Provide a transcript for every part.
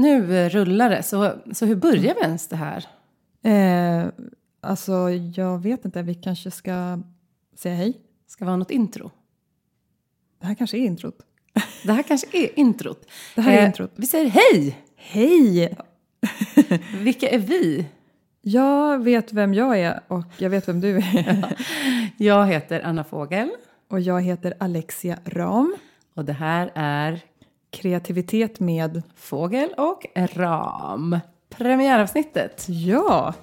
Nu eh, rullar det, så, så hur börjar vi ens det här? Eh, alltså, jag vet inte, vi kanske ska säga hej. Ska vi ha något intro? Det här kanske är introt. Det här kanske är introt. Det här är Eh, introt. Vi säger hej! Hej! Vilka är vi? Jag vet vem jag är och jag vet vem du är. Jag heter Anna Fågel Och jag heter Alexia Ram. och det här är Kreativitet med... Fågel och Ram. Premiäravsnittet. Ja!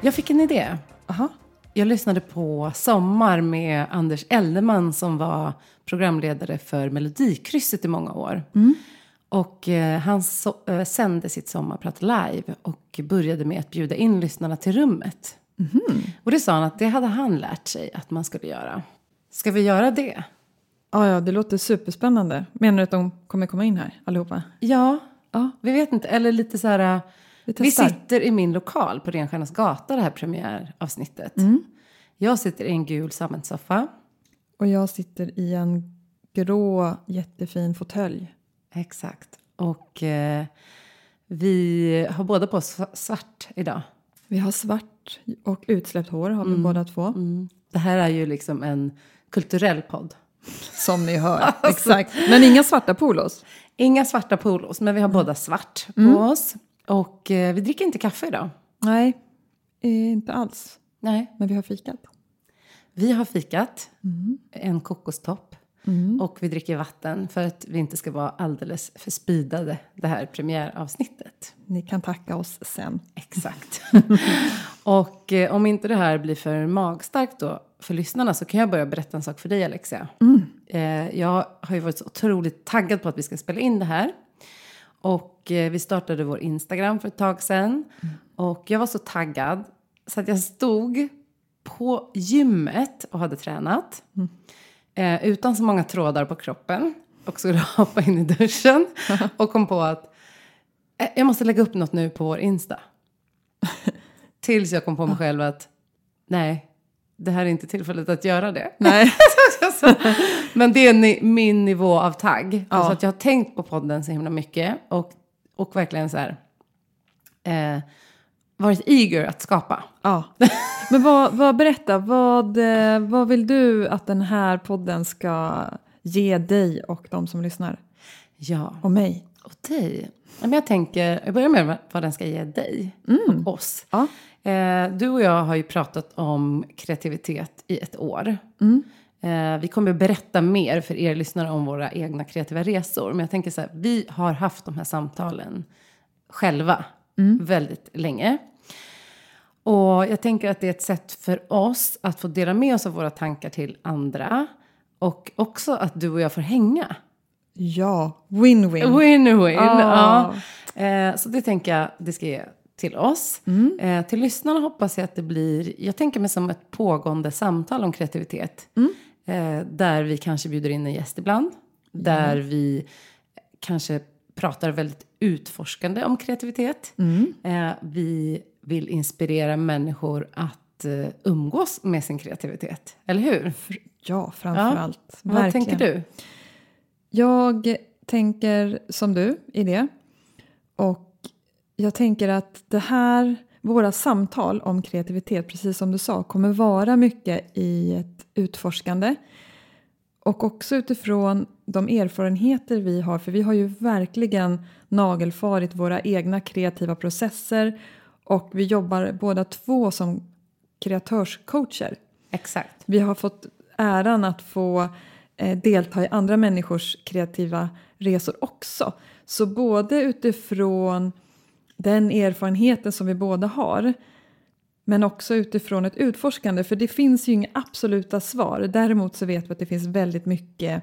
Jag fick en idé. Aha. Jag lyssnade på Sommar med Anders Eldeman som var programledare för Melodikrysset i många år. Och eh, han so- eh, sände sitt sommarprat live och började med att bjuda in lyssnarna till rummet. Och det sa han att det hade han lärt sig att man skulle göra. Ska vi göra det? Ja, ja, det låter superspännande. Menar du att de kommer komma in här allihopa? Ja, Ja, vi vet inte. Eller lite så här... vi Vi sitter i min lokal på Renstjärnas gata, det här premiäravsnittet. Jag sitter i en gul sammetssoffa. Och jag sitter i en grå jättefin fåtölj. Exakt. Och eh, vi har båda på oss svart idag. Vi har svart och utsläppt hår har vi båda två. Det här är ju liksom en kulturell podd. Som ni hör. Exakt. Men inga svarta polos. Inga svarta polos, men vi har båda svart på oss. Och eh, vi dricker inte kaffe idag. Nej, eh, inte alls. Nej. Men vi har fikat. Vi har fikat, en kokostopp. Och vi dricker vatten för att vi inte ska vara alldeles för speedade det här premiäravsnittet. Ni kan tacka oss sen. Exakt. och eh, om inte det här blir för magstarkt då för lyssnarna så kan jag börja berätta en sak för dig Alexia. Eh, jag har ju varit så otroligt taggad på att vi ska spela in det här. Och eh, vi startade vår Instagram för ett tag sedan. Och jag var så taggad så att jag stod på gymmet och hade tränat. Eh, utan så många trådar på kroppen. Och skulle hoppa in i duschen. och kom på att eh, jag måste lägga upp något nu på vår Insta. Tills jag kom på mig själv att nej, det här är inte tillfället att göra det. Nej. Men det är ni, min nivå av tagg. Ja. Så att jag har tänkt på podden så himla mycket. Och, och verkligen så här. Eh, varit eager att skapa. Ja. Men vad, vad, berätta, vad, eh, vad vill du att den här podden ska ge dig och de som lyssnar? Ja, Och mig? och dig. Men jag tänker, jag börjar med vad den ska ge dig och oss. Ja. Eh, du och jag har ju pratat om kreativitet i ett år. Eh, vi kommer att berätta mer för er lyssnare om våra egna kreativa resor. Men jag tänker så här, vi har haft de här samtalen själva väldigt länge. Och jag tänker att det är ett sätt för oss att få dela med oss av våra tankar till andra. Och också att du och jag får hänga. Ja, win-win. Win-win. Ah. Ja. Eh, så det tänker jag det ska ge till oss. Eh, till lyssnarna hoppas jag att det blir, jag tänker mig som ett pågående samtal om kreativitet. Eh, där vi kanske bjuder in en gäst ibland. Där vi kanske pratar väldigt utforskande om kreativitet. Eh, vi vill inspirera människor att eh, umgås med sin kreativitet. Eller hur? Ja, framför allt. Vad Verkligen. tänker du? Jag tänker som du i det. Och jag tänker att det här, våra samtal om kreativitet, precis som du sa, kommer vara mycket i ett utforskande. Och också utifrån de erfarenheter vi har, för vi har ju verkligen nagelfarit våra egna kreativa processer och vi jobbar båda två som kreatörscoacher. Exakt. Vi har fått äran att få eh, delta i andra människors kreativa resor också. Så både utifrån den erfarenheten som vi båda har men också utifrån ett utforskande, för det finns ju inga absoluta svar. Däremot så vet vi att det finns väldigt mycket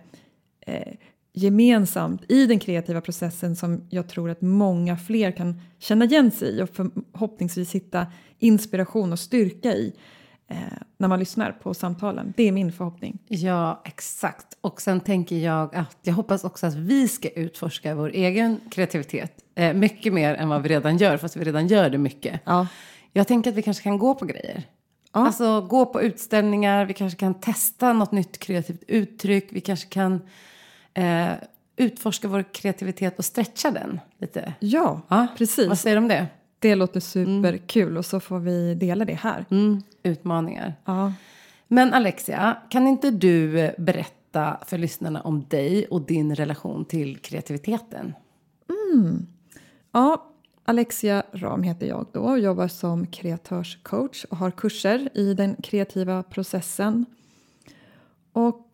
eh, gemensamt i den kreativa processen som jag tror att många fler kan känna igen sig i och förhoppningsvis hitta inspiration och styrka i eh, när man lyssnar på samtalen. Det är min förhoppning. Ja, exakt. Och sen tänker jag att jag hoppas också att vi ska utforska vår egen kreativitet. Eh, mycket mer än vad vi redan gör, fast vi redan gör det mycket. Ja. Jag tänker att vi kanske kan gå på grejer. Ja. Alltså gå på utställningar, vi kanske kan testa något nytt kreativt uttryck. Vi kanske kan eh, utforska vår kreativitet och stretcha den lite. Ja, Ja, precis. Vad säger du om det? Det låter superkul och så får vi dela det här. Mm, utmaningar. Ja. Men Alexia, kan inte du berätta för lyssnarna om dig och din relation till kreativiteten? Ja, Alexia Ram heter jag då och jobbar som kreatörscoach och har kurser i den kreativa processen. Och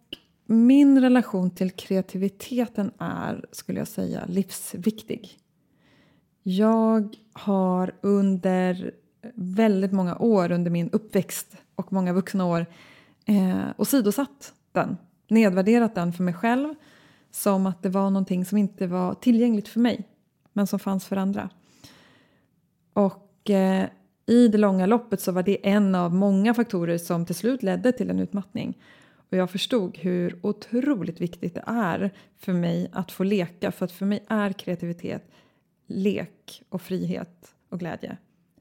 min relation till kreativiteten är, skulle jag säga, livsviktig. Jag har under väldigt många år under min uppväxt och många vuxna år eh, åsidosatt den, nedvärderat den för mig själv som att det var någonting som inte var tillgängligt för mig men som fanns för andra. Och eh, i det långa loppet så var det en av många faktorer som till slut ledde till en utmattning. Och jag förstod hur otroligt viktigt det är för mig att få leka för att för mig är kreativitet lek och frihet och glädje.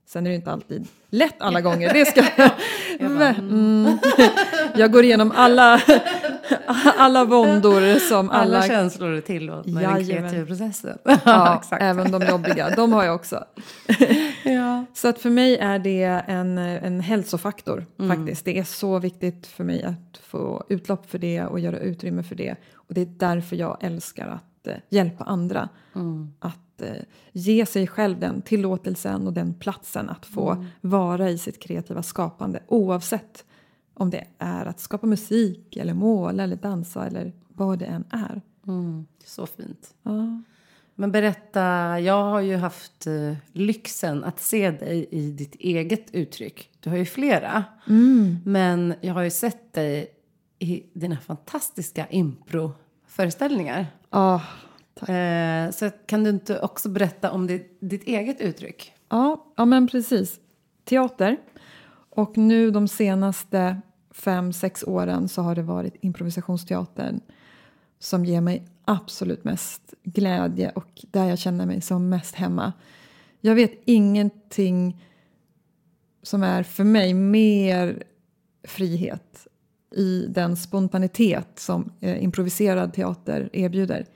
Sen är det inte alltid lätt alla gånger, det ska jag mm. Jag går igenom alla, alla våndor som Alla, alla... känslor är tillåtna i den Jajamän. kreativa processen. Ja, exakt. även de jobbiga, de har jag också. Ja. Så att för mig är det en, en hälsofaktor faktiskt. Det är så viktigt för mig att få utlopp för det och göra utrymme för det. Och det är därför jag älskar att eh, hjälpa andra. Att eh, ge sig själv den tillåtelsen och den platsen att få vara i sitt kreativa skapande oavsett om det är att skapa musik eller måla eller dansa eller vad det än är. Mm, så fint. Ja. Men berätta, jag har ju haft eh, lyxen att se dig i ditt eget uttryck. Du har ju flera. Men jag har ju sett dig i dina fantastiska impro-föreställningar. Ah, Eh, så kan du inte också berätta om ditt, ditt eget uttryck? Ja, ja men precis. Teater. Och nu de senaste fem, sex åren så har det varit improvisationsteatern som ger mig absolut mest glädje och där jag känner mig som mest hemma. Jag vet ingenting som är för mig mer frihet i den spontanitet som eh, improviserad teater erbjuder.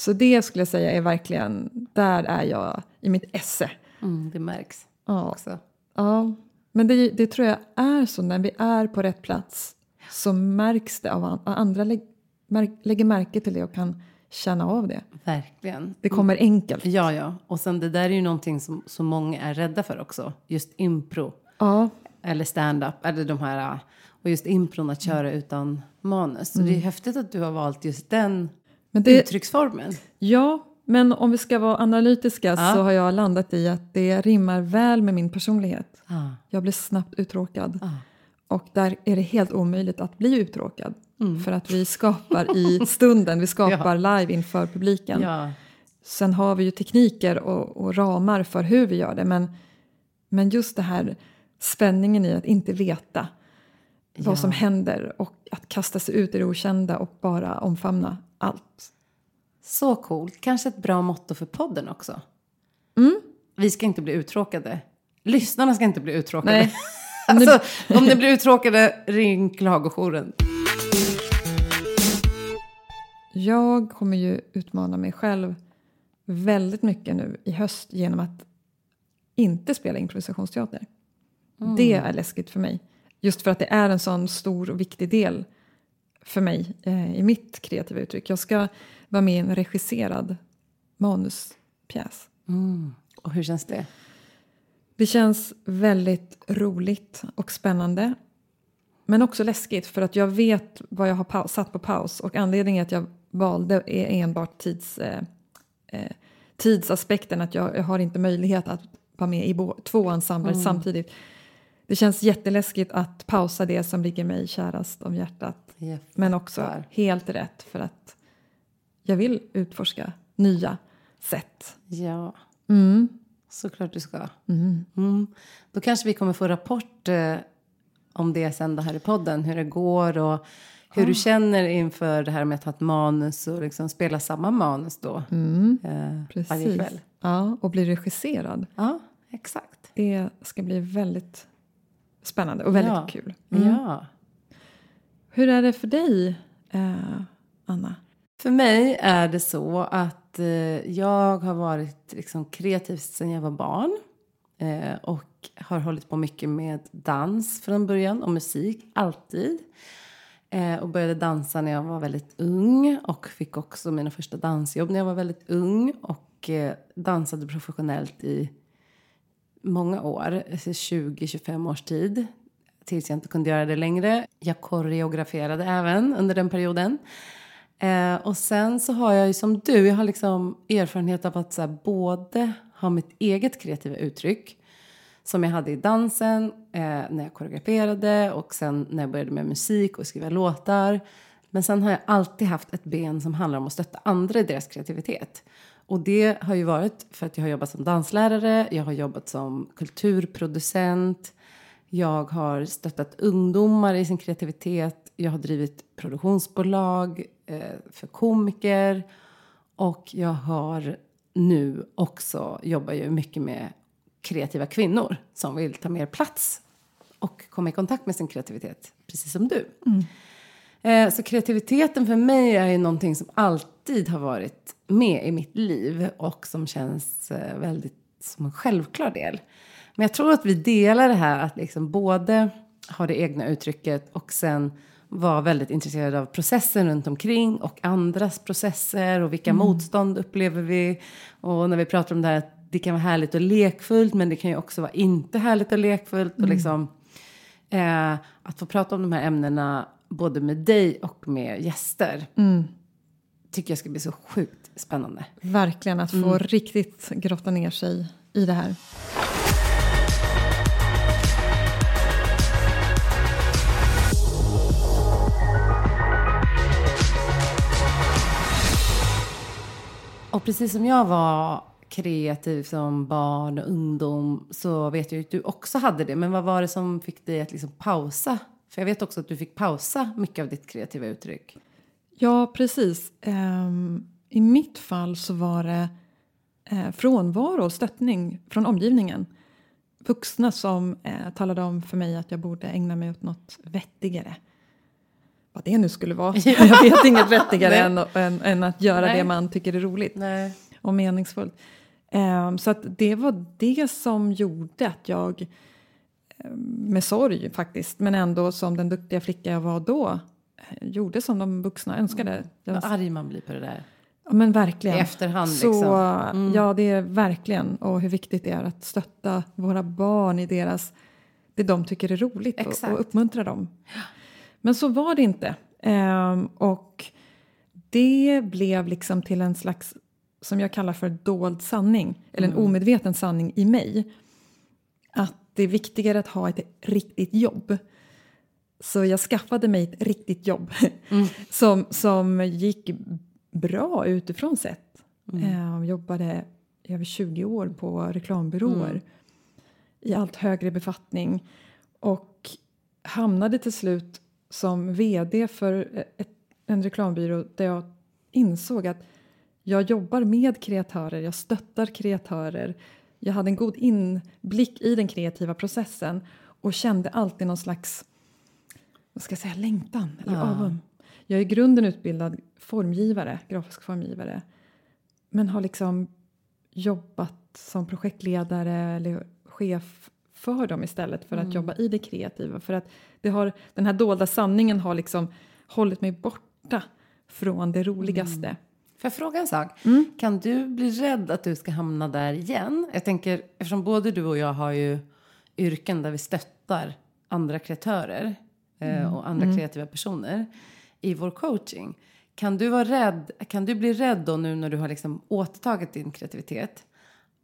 Så det skulle jag säga är verkligen, där är jag i mitt esse. Mm, det märks Ja, också. ja. men det, det tror jag är så när vi är på rätt plats så märks det av an- andra lä, märk, lägger märke till det och kan känna av det. Verkligen. Det kommer enkelt. Ja, ja. Och sen det där är ju någonting som så många är rädda för också. Just impro. Ja, Eller stand-up. Eller de här. Och just impron att köra utan manus. Så det är häftigt att du har valt just den men det, uttrycksformen. ja, men om vi ska vara analytiska Ja. så har jag landat i att det rimmar väl med min personlighet. Ah, Jag blir snabbt uttråkad. ah. Och där är det helt omöjligt att bli uttråkad. Mm. För att vi skapar i stunden, vi skapar live inför publiken. Ja. Sen har vi ju tekniker och, och ramar för hur vi gör det. Men, men just det här spänningen i att inte veta Ja. vad som händer och att kasta sig ut i det okända och bara omfamna allt. Så coolt. Kanske ett bra motto för podden också. Mm. Vi ska inte bli uttråkade. Lyssnarna ska inte bli uttråkade. Nej. alltså, om ni blir uttråkade, ring klagojouren. Jag kommer ju utmana mig själv väldigt mycket nu i höst genom att inte spela improvisationsteater. Det är läskigt för mig. Just för att det är en sån stor och viktig del för mig eh, i mitt kreativa uttryck. Jag ska vara med i en regisserad manuspjäs. Mm. Och hur känns det? Det känns väldigt roligt och spännande. Men också läskigt för att jag vet vad jag har satt på paus och anledningen att jag valde är enbart tids, eh, eh, tidsaspekten. Att jag, jag har inte möjlighet att vara med i två ensembler samtidigt. Det känns jätteläskigt att pausa det som ligger mig kärast om hjärtat. Jag Men också helt rätt för att jag vill utforska nya sätt. Ja, Mm. såklart du ska. Mm. Mm. Då kanske vi kommer få rapport eh, om det sen det här i podden, hur det går och hur du känner inför det här med att ha ett manus och liksom spela samma manus då Mm, eh, varje precis. kväll. Ja, och bli regisserad. Ja, exakt. Det ska bli väldigt spännande och väldigt Ja. kul. Mm. Ja. Hur är det för dig, eh, Anna? För mig är det så att eh, jag har varit liksom kreativ sedan jag var barn. Eh, och har hållit på mycket med dans från början och musik, alltid. Eh, och började dansa när jag var väldigt ung och fick också mina första dansjobb när jag var väldigt ung. Och eh, dansade professionellt i många år, 20-25 års tid. Tills jag inte kunde göra det längre. Jag koreograferade även under den perioden. Eh, och sen så har jag ju som du, jag har liksom erfarenhet av att så här, både ha mitt eget kreativa uttryck som jag hade i dansen eh, när jag koreograferade och sen när jag började med musik och skriva låtar. Men sen har jag alltid haft ett ben som handlar om att stötta andra i deras kreativitet. Och det har ju varit för att jag har jobbat som danslärare, jag har jobbat som kulturproducent, jag har stöttat ungdomar i sin kreativitet, jag har drivit produktionsbolag eh, för komiker och jag har nu också jobbar ju mycket med kreativa kvinnor som vill ta mer plats och komma i kontakt med sin kreativitet, precis som du. Eh, så kreativiteten för mig är ju någonting som alltid har varit med i mitt liv och som känns eh, väldigt som en självklar del. Men jag tror att vi delar det här att liksom både ha det egna uttrycket och sen vara väldigt intresserade av processen runt omkring och andras processer och vilka motstånd upplever vi. Och när vi pratar om det här att det kan vara härligt och lekfullt men det kan ju också vara inte härligt och lekfullt. Och liksom, eh, att få prata om de här ämnena både med dig och med gäster tycker jag ska bli så sjukt spännande. Verkligen att få riktigt grotta ner sig i det här. Och precis som jag var kreativ som barn och ungdom så vet jag att du också hade det. Men vad var det som fick dig att liksom pausa? För jag vet också att du fick pausa mycket av ditt kreativa uttryck. Ja, precis. Ehm, I mitt fall så var det eh, frånvaro och stöttning från omgivningen. Vuxna som eh, talade om för mig att jag borde ägna mig åt något vettigare. Vad det nu skulle vara. Jag vet inget vettigare än, än, än att göra Nej. det man tycker är roligt Nej. och meningsfullt. Ehm, så att det var det som gjorde att jag, eh, med sorg faktiskt, men ändå som den duktiga flicka jag var då, eh, gjorde som de vuxna önskade. Jag, Vad arg man blir på det där. Ja, men verkligen. I efterhand, Så, liksom. Ja, det är verkligen. Och hur viktigt det är att stötta våra barn i deras, det de tycker är roligt och, och uppmuntra dem. Men så var det inte. Ehm, och det blev liksom till en slags, som jag kallar för dold sanning, eller en omedveten sanning i mig. Att det är viktigare att ha ett riktigt jobb. Så jag skaffade mig ett riktigt jobb som, som gick bra utifrån sett. Eh, jobbade i över 20 år på reklambyråer i allt högre befattning och hamnade till slut som vd för ett, en reklambyrå där jag insåg att jag jobbar med kreatörer, jag stöttar kreatörer. Jag hade en god inblick i den kreativa processen och kände alltid någon slags vad ska jag säga, längtan eller Ja. avund. Jag är i grunden utbildad formgivare, grafisk formgivare. Men har liksom jobbat som projektledare eller chef för dem istället för att jobba i det kreativa. För att det har, den här dolda sanningen har liksom hållit mig borta från det roligaste. Får jag fråga en sak? Mm. Kan du bli rädd att du ska hamna där igen? Jag tänker, eftersom både du och jag har ju yrken där vi stöttar andra kreatörer eh, och andra kreativa personer i vår coaching. Kan du vara rädd, kan du bli rädd då nu när du har liksom återtagit din kreativitet?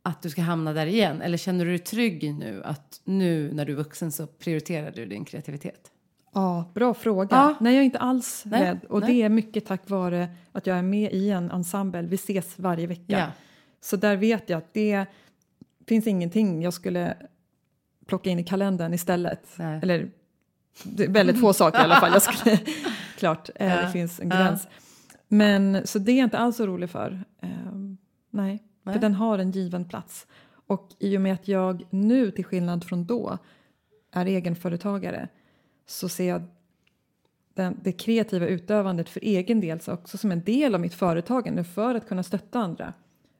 Att du ska hamna där igen? Eller känner du dig trygg i nu att nu när du är vuxen så prioriterar du din kreativitet? Ja, bra fråga. Ja. Nej, jag är inte alls Nej, rädd. Och nej. det är mycket tack vare att jag är med i en ensemble. Vi ses varje vecka. Ja. Så där vet jag att det finns ingenting jag skulle plocka in i kalendern istället. Nej. Eller väldigt få saker i alla fall. Jag skulle, klart, eh, Ja. det finns en Ja. gräns. Men så det är jag inte alls orolig för. Eh, nej, Nej. för den har en given plats. Och i och med att jag nu, till skillnad från då, är egenföretagare så ser jag den, det kreativa utövandet för egen del så också som en del av mitt företagande. För att kunna stötta andra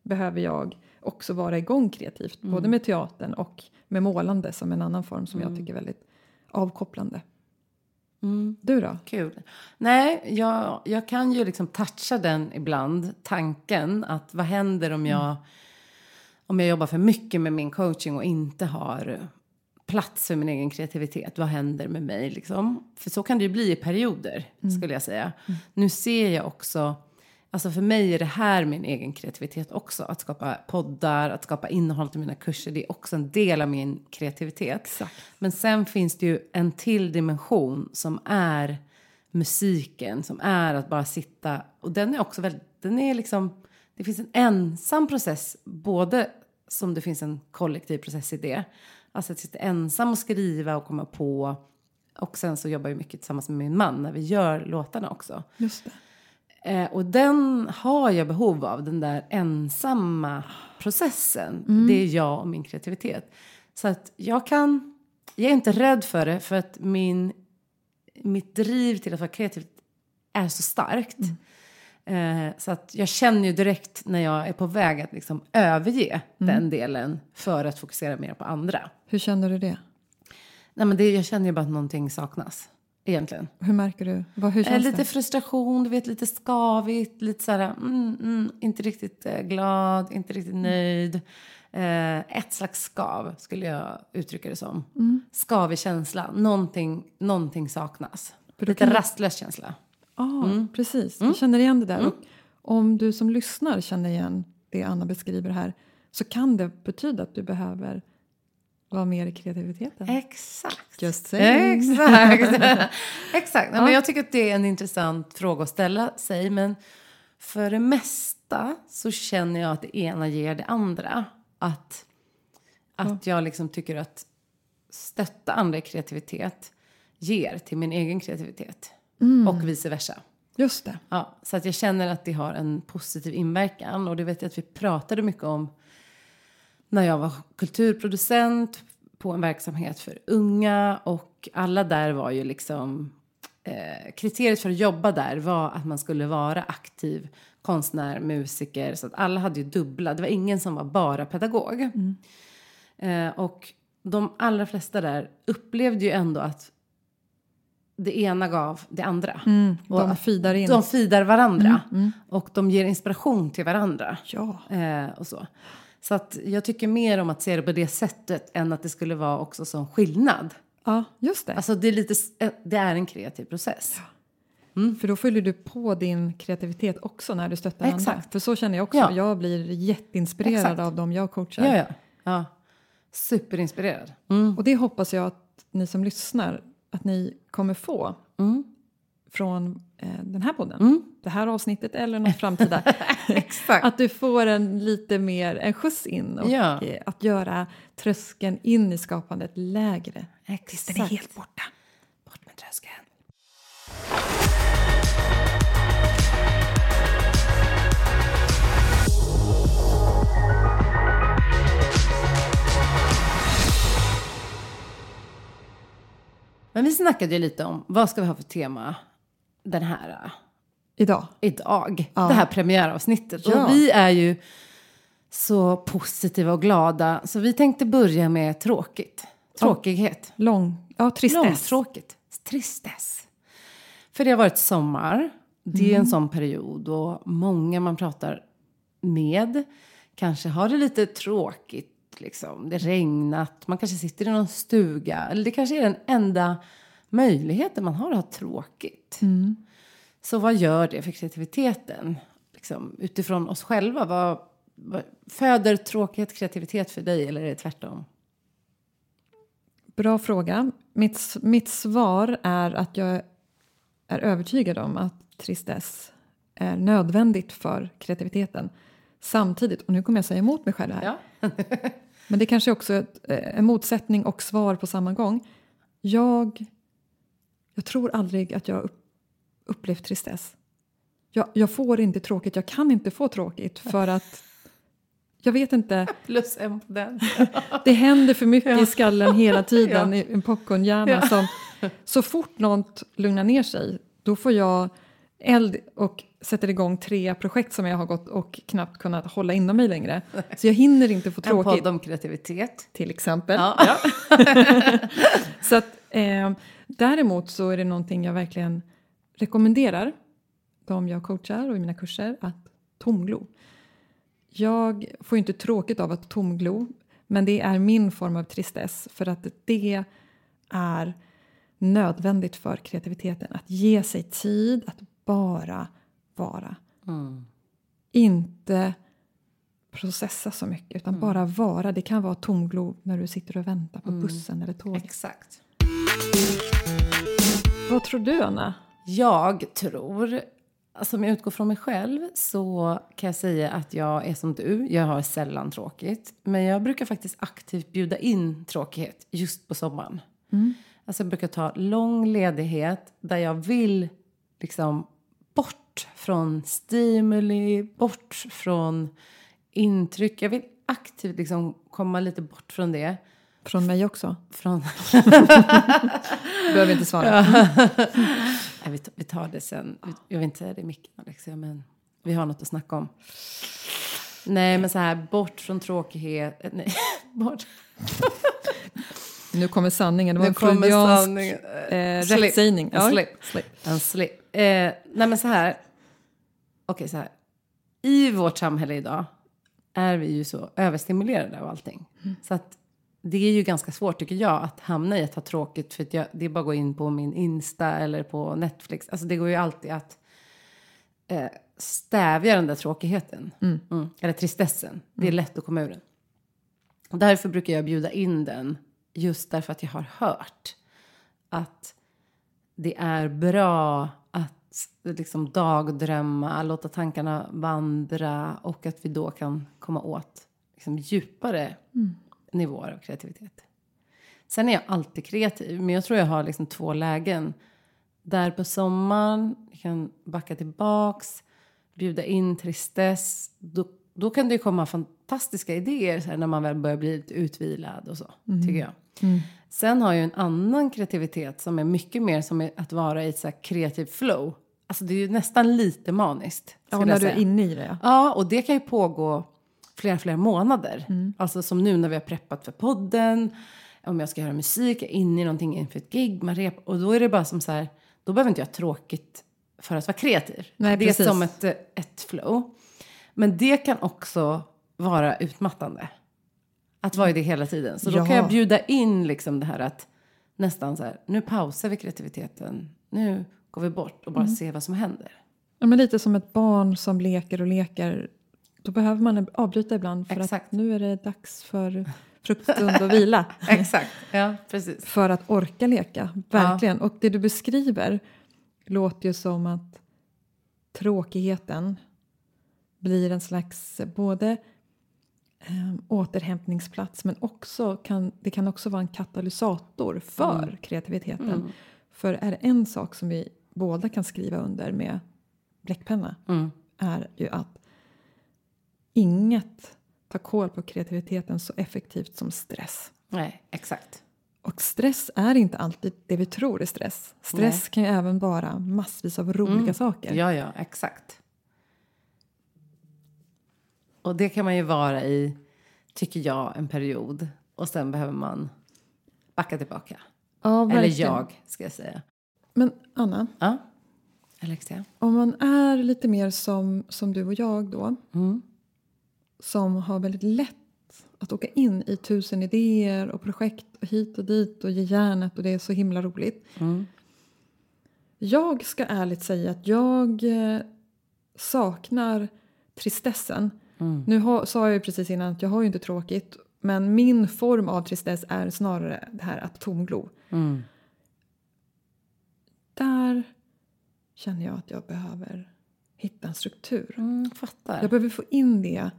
behöver jag också vara igång kreativt, både med teatern och med målande som en annan form som jag tycker är väldigt avkopplande. Du då? Kul. Nej, jag, jag kan ju liksom toucha den ibland, tanken att vad händer om jag, om jag jobbar för mycket med min coaching och inte har plats för min egen kreativitet. Vad händer med mig liksom? För så kan det ju bli i perioder, skulle jag säga. Nu ser jag också, alltså för mig är det här min egen kreativitet också. Att skapa poddar, att skapa innehåll till mina kurser, det är också en del av min kreativitet. Exakt. Men sen finns det ju en till dimension som är musiken, som är att bara sitta. Och den är också väldigt, den är liksom, det finns en ensam process, både som det finns en kollektiv process i det. Alltså att sitta ensam och skriva och komma på. Och sen så jobbar jag mycket tillsammans med min man när vi gör låtarna också. Just det. Eh, och den har jag behov av, den där ensamma processen. Mm. Det är jag och min kreativitet. Så att jag kan, jag är inte rädd för det för att min, mitt driv till att vara kreativ är så starkt. Mm. Eh, så att jag känner ju direkt när jag är på väg att liksom överge Mm. den delen för att fokusera mer på andra. Hur känner du det? Nej, men det, jag känner ju bara att någonting saknas egentligen. Hur märker du? Vad, hur Eh, känns lite det? frustration, du vet, lite skavigt, lite så här, mm, mm, inte riktigt eh, glad, inte riktigt Mm. nöjd. Eh, ett slags skav skulle jag uttrycka det som. Mm. Skavig känsla, någonting, någonting saknas. Lite kan- rastlös känsla. Ja, precis. Jag känner igen det där. Och om du som lyssnar känner igen det Anna beskriver här så kan det betyda att du behöver vara mer i kreativiteten. Exakt. Just saying. Exakt. Exakt. Nej, men jag tycker att det är en intressant fråga att ställa sig. Men för det mesta så känner jag att det ena ger det andra. Att, att jag liksom tycker att stötta andra i kreativitet ger till min egen kreativitet. Och vice versa. Just det. Ja, så att jag känner att det har en positiv inverkan. Och det vet jag att vi pratade mycket om när jag var kulturproducent på en verksamhet för unga. Och alla där var ju liksom... Eh, kriteriet för att jobba där var att man skulle vara aktiv konstnär, musiker. Så att alla hade ju dubbla. Det var ingen som var bara pedagog. Eh, och de allra flesta där upplevde ju ändå att det ena gav det andra. Och De feedar in. de fidar varandra och de ger inspiration till varandra. Ja. Eh, och så. Så att jag tycker mer om att se det på det sättet än att det skulle vara också som skillnad. ja, just det. Alltså det är, lite, eh, det är en kreativ process. För då fyller du på din kreativitet också när du stöttar andra. Exakt. För så känner jag också. Ja. Jag blir jätteinspirerad Exakt. av dem jag coachar. Ja, ja. ja. Superinspirerad. Mm. Och det hoppas jag att ni som lyssnar att ni kommer få Mm. Från eh, den här podden. Det här avsnittet eller något framtida. Att du får en lite mer en skjuts in och Ja. eh, att göra tröskeln in i skapandet lägre. Exakt. Den är helt borta. Bort med tröskeln. Men vi snackade ju lite om vad ska vi ha för tema den här äh, Idag. idag. Ja. Det här premiäravsnittet. Ja. Och vi är ju så positiva och glada. Så vi tänkte börja med tråkigt. Tråkighet. Lång. Ja, tristess. Långtråkigt. Tristess. För det har varit sommar. Det är en sån period då många man pratar med kanske har det lite tråkigt. Liksom. Det regnat, man kanske sitter i någon stuga. Eller det kanske är den enda möjligheten man har att ha tråkigt. Så vad gör det för kreativiteten? Liksom, utifrån oss själva. Vad, vad, föder tråkighet kreativitet för dig eller är det tvärtom? Bra fråga. Mitt, mitt svar är att jag är övertygad om att tristess är nödvändigt för kreativiteten. Samtidigt, och nu kommer jag säga emot mig själv här, Ja. men det kanske också är ett, eh, en motsättning och svar på samma gång. Jag jag tror aldrig att jag upp, upplevt tristess. Jag, jag får inte tråkigt, jag kan inte få tråkigt för att jag vet inte. Plus en på den. Det händer för mycket i skallen hela tiden i en popcornhjärna. Som, så fort något lugnar ner sig, då får jag eld och sätter igång tre projekt som jag har gått och knappt kunnat hålla inom mig längre. Så jag hinner inte få tråkigt. En podd om kreativitet. Till exempel. Ja. Ja. så att, eh, däremot så är det någonting jag verkligen rekommenderar de jag coachar och i mina kurser att tomglo. Jag får inte tråkigt av att tomglo men det är min form av tristess för att det är nödvändigt för kreativiteten. Att ge sig tid att bara vara. Mm. Inte processa så mycket utan Mm. bara vara. Det kan vara tomglo när du sitter och väntar Mm. på bussen eller tåget. Exakt. Vad tror du Anna? Jag tror, alltså om jag utgår från mig själv så kan jag säga att jag är som du. Jag har sällan tråkigt. Men jag brukar faktiskt aktivt bjuda in tråkighet just på sommaren. Alltså jag brukar ta lång ledighet där jag vill liksom bort från stimuli, bort från intryck. Jag vill aktivt liksom komma lite bort från det. Från mig också. Från Behöver inte svara. Nej, vi, tar, det sen. Jag vill inte säga det i micken, Alexia, men vi har något att snacka om. Nej, men så här, bort från tråkighet. eh, Nej, bort. Nu kommer sanningen. Det var Nu en kommer freudiansk eh, Slip. rättssägning. En slip. slip. En slip. Eh, nej, men så här. Okej, så här. I vårt samhälle idag är vi ju så överstimulerade av allting. Så att det är ju ganska svårt tycker jag att hamna i att ha tråkigt för att jag, det är bara att gå in på min Insta eller på Netflix. Alltså det går ju alltid att eh, stävja den där tråkigheten. Mm. Eller tristessen. Det är lätt att komma ur den. Och därför brukar jag bjuda in den just därför att jag har hört att det är bra att liksom dagdrömma, låta tankarna vandra och att vi då kan komma åt liksom djupare nivåer av kreativitet. Sen är jag alltid kreativ, men jag tror jag har liksom två lägen. Där på sommaren, jag kan backa tillbaks, bjuda in tristess. Då, då kan det ju komma fantastiska idéer här, när man väl börjar bli lite utvilad och så, tycker jag. Sen har jag en annan kreativitet som är mycket mer som att vara i ett så här kreativt flow. Alltså det är ju nästan lite maniskt. Ja, när du är inne i det. Ja, och det kan ju pågå flera, flera månader. Alltså som nu när vi har preppat för podden. Om jag ska göra musik, jag är inne i någonting inför ett gig, man rep, Och då är det bara som så här, då behöver inte jag ha tråkigt för att vara kreativ. Nej, det är som ett, ett flow. Men det kan också vara utmattande. Att vara i det hela tiden. Så då Ja. kan jag bjuda in liksom det här att nästan så här, nu pausar vi kreativiteten. Nu går vi bort och bara Mm. ser vad som händer. Ja, men lite som ett barn som leker och leker. Då behöver man avbryta ibland för Exakt. att nu är det dags för fruktstund och vila. Exakt, ja precis. För att orka leka, verkligen. Och det du beskriver låter ju som att tråkigheten blir en slags både eh, återhämtningsplats men också kan, det kan också vara en katalysator för kreativiteten. För är det en sak som vi båda kan skriva under med bläckpenna Mm. är ju att inget tar koll på kreativiteten så effektivt som stress. Nej, exakt. Och stress är inte alltid det vi tror är stress. Stress kan ju även vara massvis av roliga saker. Ja, ja, exakt. Och det kan man ju vara i, tycker jag, en period. Och sen behöver man backa tillbaka. Ja, Eller jag, ska jag säga. Men Anna, Ja, Alexia? om man är lite mer som, som du och jag då, Mm. Som har väldigt lätt att åka in i tusen idéer och projekt och hit och dit och ge järnet och det är så himla roligt. Mm. Jag ska ärligt säga att jag eh, saknar tristessen. Mm. Nu har, sa jag ju precis innan att jag har ju inte tråkigt men min form av tristess är snarare det här att tomglo. Mm. Där känner jag att jag behöver hitta en struktur. Mm, fattar. Jag behöver få in det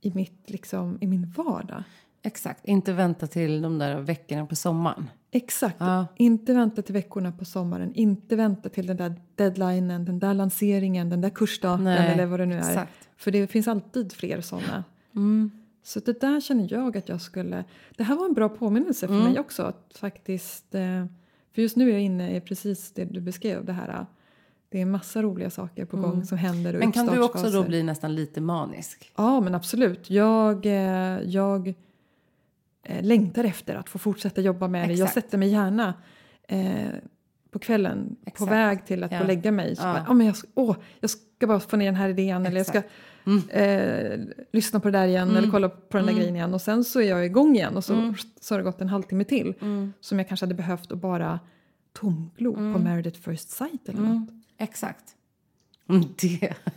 i, mitt, liksom, i min vardag. Exakt, inte vänta till de där veckorna på sommaren. Exakt. Ja. Inte vänta till veckorna på sommaren. Inte vänta till den där deadlinen, den där lanseringen, den där kursstarten Nej, eller vad det nu är. exakt. För det finns alltid fler sådana. Mm. Så det där känner jag att jag skulle... Det här var en bra påminnelse för Mm. mig också. Att faktiskt, eh, för just nu är jag inne i precis det du beskrev. Det här. Det är massa roliga saker på gång som händer. Mm. Men kan du också då bli nästan lite manisk? Ja, men absolut. Jag, eh, jag eh, längtar efter att få fortsätta jobba med det. Jag Exakt. sätter mig gärna eh, på kvällen på Exakt. väg till att Ja. gå och lägga mig. Så Ja. bara, "Ja, men jag, ska- åh, jag ska bara få ner den här idén eller jag ska Exakt. Mm. eh, lyssna på det där igen eller kolla på den där grejen igen. Och sen så är jag igång igen och så, Mm. så har det gått en halvtimme till som jag kanske hade behövt att bara tomglo på Meredith First Sight eller något. Mm. Exakt. Mm, Det.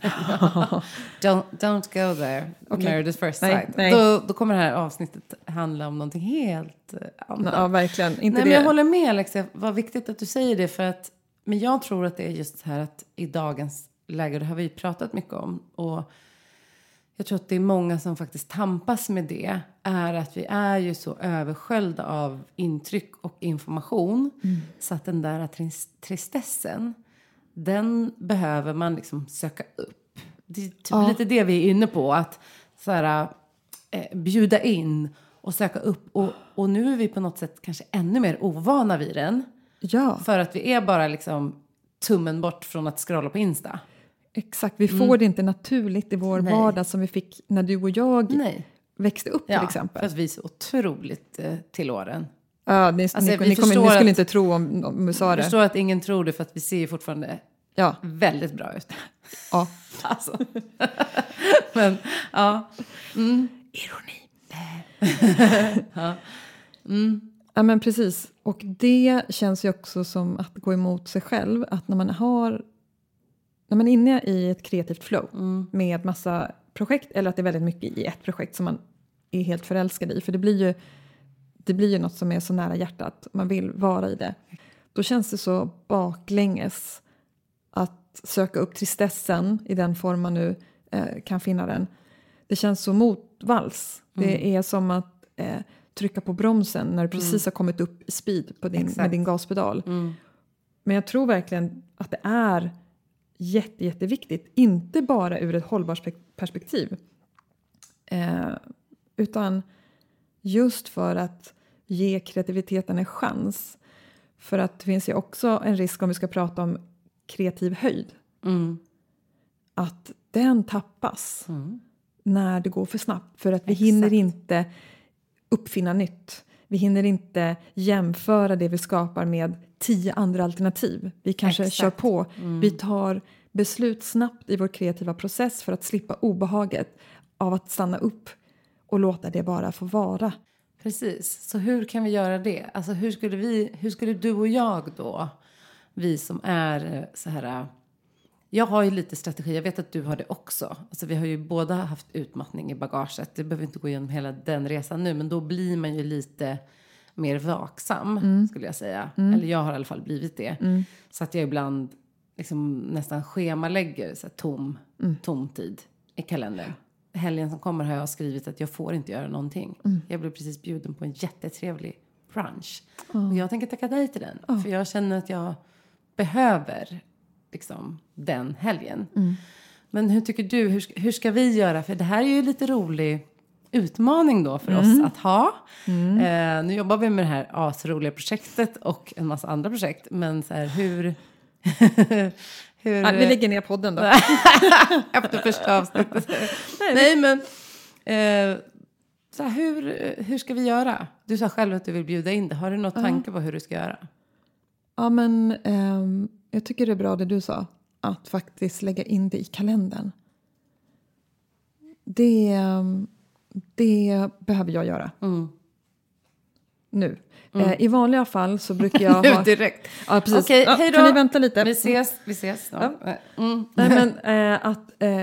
don't, don't go there. Okej. Meredith first Nej, sight. nej. Då, då kommer det här avsnittet handla om någonting helt eh, annat. Ja, verkligen. Inte Nej, det. men jag håller med Alexia. Vad viktigt att du säger det. För att, men jag tror att det är just så här att i dagens läge, det har vi pratat mycket om. Och jag tror att det är många som faktiskt tampas med det. Är att vi är ju så översköljda av intryck och information. Så att den där tris- tristessen, den behöver man liksom söka upp. Det är typ Ja. lite det vi är inne på. Att så här, eh, bjuda in och söka upp. Och, och nu är vi på något sätt kanske ännu mer ovana vid den. Ja. För att vi är bara liksom tummen bort från att scrolla på Insta. Exakt, vi får det inte naturligt i vår Mm. Nej. vardag som vi fick när du och jag Nej. växte upp till Ja, exempel. för att vi är så otroligt eh, till åren. Ja, ni, Alltså, ni, vi ni, kommer, ni skulle att- inte tro om, om du sa Jag det. förstår att ingen tror det för att vi ser ju fortfarande Ja, väldigt bra ut. ja. Alltså. Men ja. Ironi. Ja, men precis. Och det känns ju också som att gå emot sig själv. Att när man har när man är inne i ett kreativt flow med massa projekt eller att det är väldigt mycket i ett projekt som man är helt förälskad i. För det blir ju, det blir ju något som är så nära hjärtat. Man vill vara i det. Då känns det så baklänges att söka upp tristessen i den form man nu eh, kan finna den. Det känns så motvalls. Det är som att eh, trycka på bromsen när du precis har kommit upp i speed på din, med din gaspedal. Men jag tror verkligen att det är jätte, jätteviktigt, inte bara ur ett hållbarhetsperspektiv eh, utan just för att ge kreativiteten en chans. För att det finns ju också en risk om vi ska prata om kreativ höjd Mm. att den tappas när det går för snabbt. För att vi Exakt. hinner inte uppfinna nytt. Vi hinner inte jämföra det vi skapar med tio andra alternativ. Vi kanske Exakt. kör på. Vi tar beslut snabbt i vår kreativa process för att slippa obehaget av att stanna upp och låta det bara få vara. Precis. Så hur kan vi göra det? Alltså hur skulle, vi, hur skulle du och jag då, vi som är eh, så här... eh, Jag har ju lite strategi, jag vet att du har det också. Alltså vi har ju båda haft utmattning i bagaget. Det behöver inte gå igenom hela den resan nu, men då blir man ju lite mer vaksam, skulle jag säga. Eller jag har i alla fall blivit det. Så att jag ibland liksom nästan schemalägger så här, tom, tom tid i kalendern. Helgen som kommer har jag skrivit att jag får inte göra någonting. Jag blev precis bjuden på en jättetrevlig brunch. Och jag tänker tacka nej till den. För jag känner att jag behöver liksom, den helgen. Men hur tycker du, hur, ska- hur ska vi göra? För det här är ju lite rolig utmaning då för oss att ha. Eh, nu jobbar vi med det här asroliga projektet och en massa andra projekt. Men så här, hur... hur Ja, vi lägger ner podden då. efter första avsnittet. Nej, men... Eh, så här, hur, hur ska vi göra? Du sa själv att du vill bjuda in det. Har du någon tanke på hur du ska göra? Ja, men ehm, jag tycker det är bra det du sa. Att faktiskt lägga in det i kalendern. Det, ehm, det behöver jag göra. Mm. Nu. Eh, I vanliga fall så brukar jag Nu ha... direkt. Ja, precis. Okej, ja, hej då. Kan ni vänta lite? Vi ses, vi ses snart. Mm. Nej, men eh, att eh,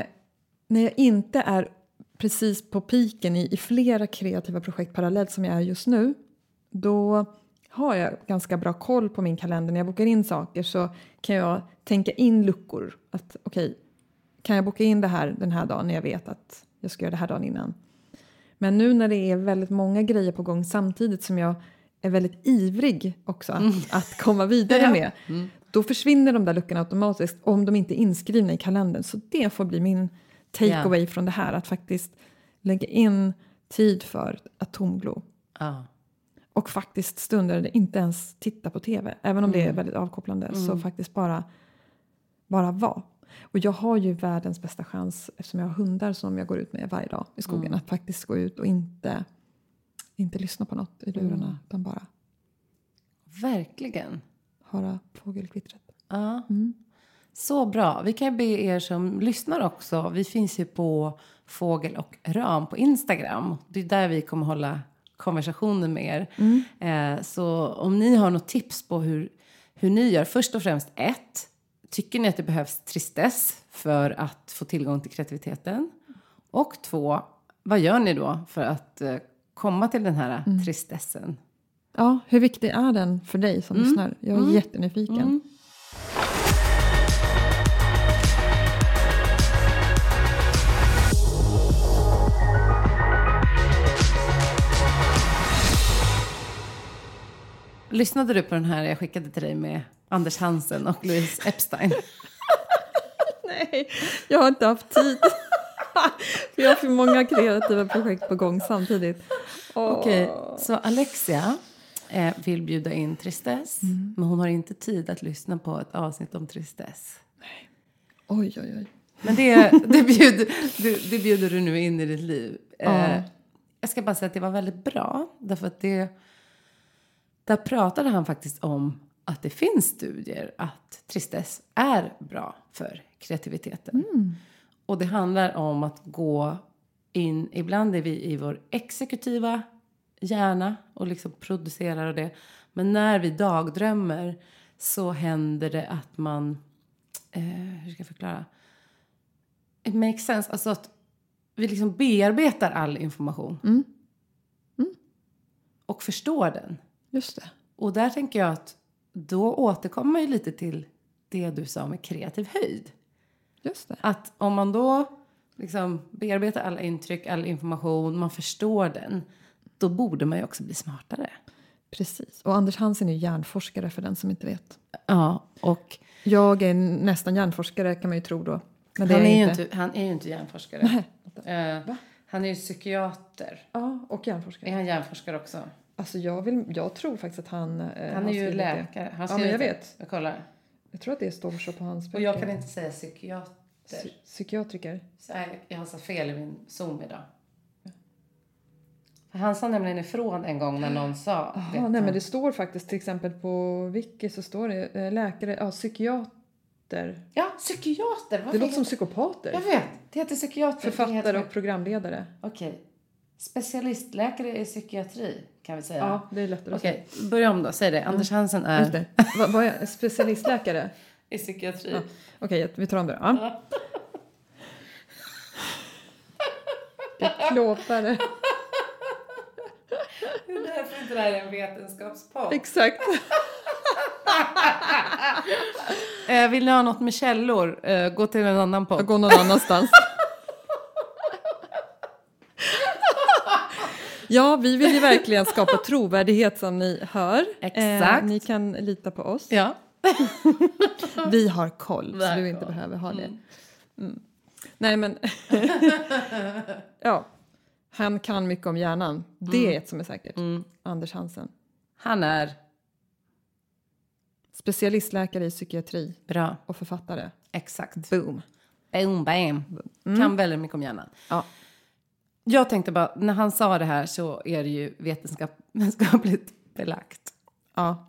när jag inte är precis på piken i, i flera kreativa projekt parallellt som jag är just nu, då har jag ganska bra koll på min kalender. När jag bokar in saker så kan jag tänka in luckor. Att okej, kan jag boka in det här den här dagen när jag vet att jag ska göra det här dagen innan? Men nu när det är väldigt många grejer på gång samtidigt som jag är väldigt ivrig också att komma vidare Ja. med. Då försvinner de där luckorna automatiskt om de inte är inskrivna i kalendern. Så det får bli min takeaway från det här. Att faktiskt lägga in tid för atomglo. Ja. Och faktiskt stunder där inte ens titta på tv. Även om det är väldigt avkopplande. Så faktiskt bara, bara vara. Och jag har ju världens bästa chans eftersom jag har hundar som jag går ut med varje dag i skogen. Att faktiskt gå ut och inte, inte lyssna på något i lurarna. Utan bara Verkligen. höra fågelkvittret. Ja. Så bra. Vi kan be er som lyssnar också. Vi finns ju på Fågel och Ram på Instagram. Det är där vi kommer hålla konversationen med er. Eh, så om ni har något tips på hur, hur ni gör. Först och främst ett. Tycker ni att det behövs tristess för att få tillgång till kreativiteten? Och två. Vad gör ni då för att eh, komma till den här tristessen? Ja, hur viktig är den för dig som lyssnar? Jag är jättenyfiken. Lyssnade du på den här jag skickade till dig med Anders Hansen och Louise Epstein? Nej, jag har inte haft tid. För jag har för många kreativa projekt på gång samtidigt. Åh. Okej, så Alexia eh, vill bjuda in tristess, men hon har inte tid att lyssna på ett avsnitt om tristess. Oj, oj, oj. Men det, det, bjuder, det, det bjuder du nu in i ditt liv. Eh, Ja. jag ska bara säga att det var väldigt bra, därför att det... Där pratade han faktiskt om att det finns studier att tristess är bra för kreativiteten. Och det handlar om att gå in, ibland är vi i vår exekutiva hjärna och liksom producerar och det. Men när vi dagdrömmer så händer det att man, eh, hur ska jag förklara? It makes sense, alltså att vi liksom bearbetar all information. Och förstår den. Just det. Och där tänker jag att då återkommer man ju lite till det du sa med kreativ höjd. Just det. Att om man då liksom bearbetar alla intryck, all information, man förstår den, då borde man ju också bli smartare. Precis. Och Anders Hansen är ju hjärnforskare för den som inte vet. Ja, och Jag är nästan hjärnforskare kan man ju tro då. Men det han, är är ju inte. inte, han är ju inte hjärnforskare. Nej. Eh, han är ju psykiater. Ja, och hjärnforskare. Är han hjärnforskare också? Alltså jag, vill, jag tror faktiskt att han... eh, Han är ju skrivit läkare. Han Ja, men jag vet. Jag kollar. Jag tror att det står så på hans Och böcker. jag kan inte säga psykiater. Psy- Psykiatriker. Så jag, så fel i min Zoom idag. Han sa nämligen ifrån en gång när någon sa... Jaha, nej han- men det står faktiskt till exempel på Wiki så står det eh, läkare, ja psykiater. Ja, psykiater! Det Varför låter som psykopater. Jag vet, det heter psykiater. Det Författare och programledare. Okej. Specialistläkare i psykiatri, kan vi säga. Ja, det är lättare Okej, börja om då. Säg det. Anders Hansen är Just det. Vad vad är? Specialistläkare? i psykiatri. Ja. Okej, vi tar om det då. Ja. Det klåpare. Det är därför inte det här är en vetenskapspodd. Exakt. Eh, vill ni ha något med källor? Eh, gå till en annan podd. Går någon annanstans. Ja, vi vill ju verkligen skapa trovärdighet som ni hör. Eh, Exakt. ni kan lita på oss. Ja. Vi har koll, så du inte behöver ha det. Mm. Nej, men... ja, han kan mycket om hjärnan. Det är ett som är säkert. Mm. Anders Hansen. Han är Specialistläkare i psykiatri bra. och författare. Exakt. Boom. Boom, bam. Kan väldigt mycket om hjärnan. Ja. Jag tänkte bara, när han sa det här så är det ju vetenskap, vetenskapligt belagt. Ja,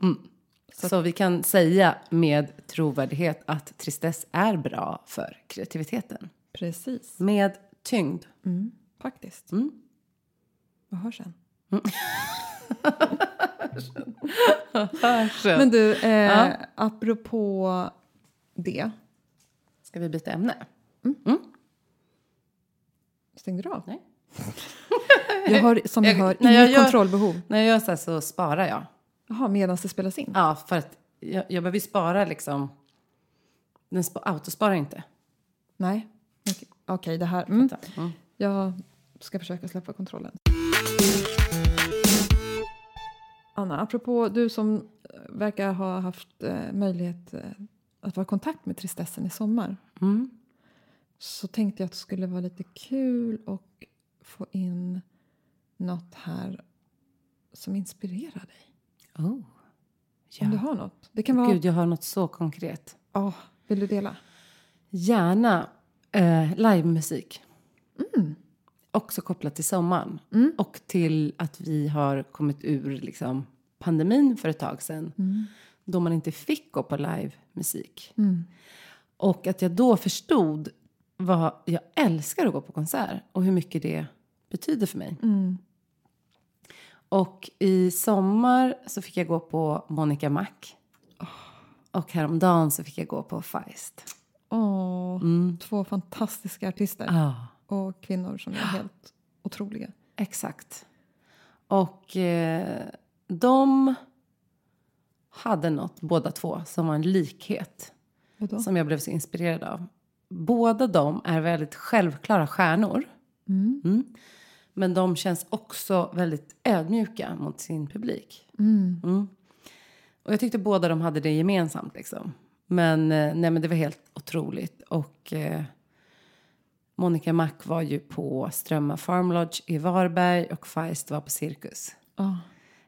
Så, vi kan säga med trovärdighet att tristess är bra för kreativiteten. precis. Med tyngd. Mm, faktiskt. Mm. Vad hörs sen? Hörs. Men du, eh, Ja. apropå det. Ska vi byta ämne? Stängde du av? Nej. Jag har, som jag, hör, inget kontrollbehov. När jag gör så här så sparar jag. Jaha, medan det spelas in? Ja, för att jag, jag behöver spara liksom. Den spa, autosparar inte. Nej, okej, okay, det här. Mm. Mm. Jag ska försöka släppa kontrollen. Anna, apropå du som eh, verkar ha haft eh, möjlighet eh, att vara i kontakt med tristessen i sommar. Mm. Så tänkte jag att det skulle vara lite kul och få in något här som inspirerar dig. Oh. Ja. Om du har något. Det kan vara... Gud, jag har något så konkret. Ja, vill du dela? Gärna eh, livemusik. Också kopplat till sommaren. Och till att vi har kommit ur liksom, pandemin för ett tag sedan. Då man inte fick gå på livemusik. Och att jag då förstod vad jag älskar att gå på konsert. Och hur mycket det betyder för mig. Och i sommar så fick jag gå på Monica Mac. Och häromdagen så fick jag gå på Feist. Åh, Två fantastiska artister. Ja. Och kvinnor som är helt otroliga. Exakt. Och eh, de hade något, båda två, som var en likhet. Som jag blev så inspirerad av. Båda de är väldigt självklara stjärnor. Mm. Men de känns också väldigt ödmjuka mot sin publik. Mm. Och jag tyckte båda de hade det gemensamt. Liksom. Men, eh, nej, men det var helt otroligt. Och eh, Monica Mac var ju på Strömma Farm Lodge i Varberg och Feist var på Cirkus. Ja.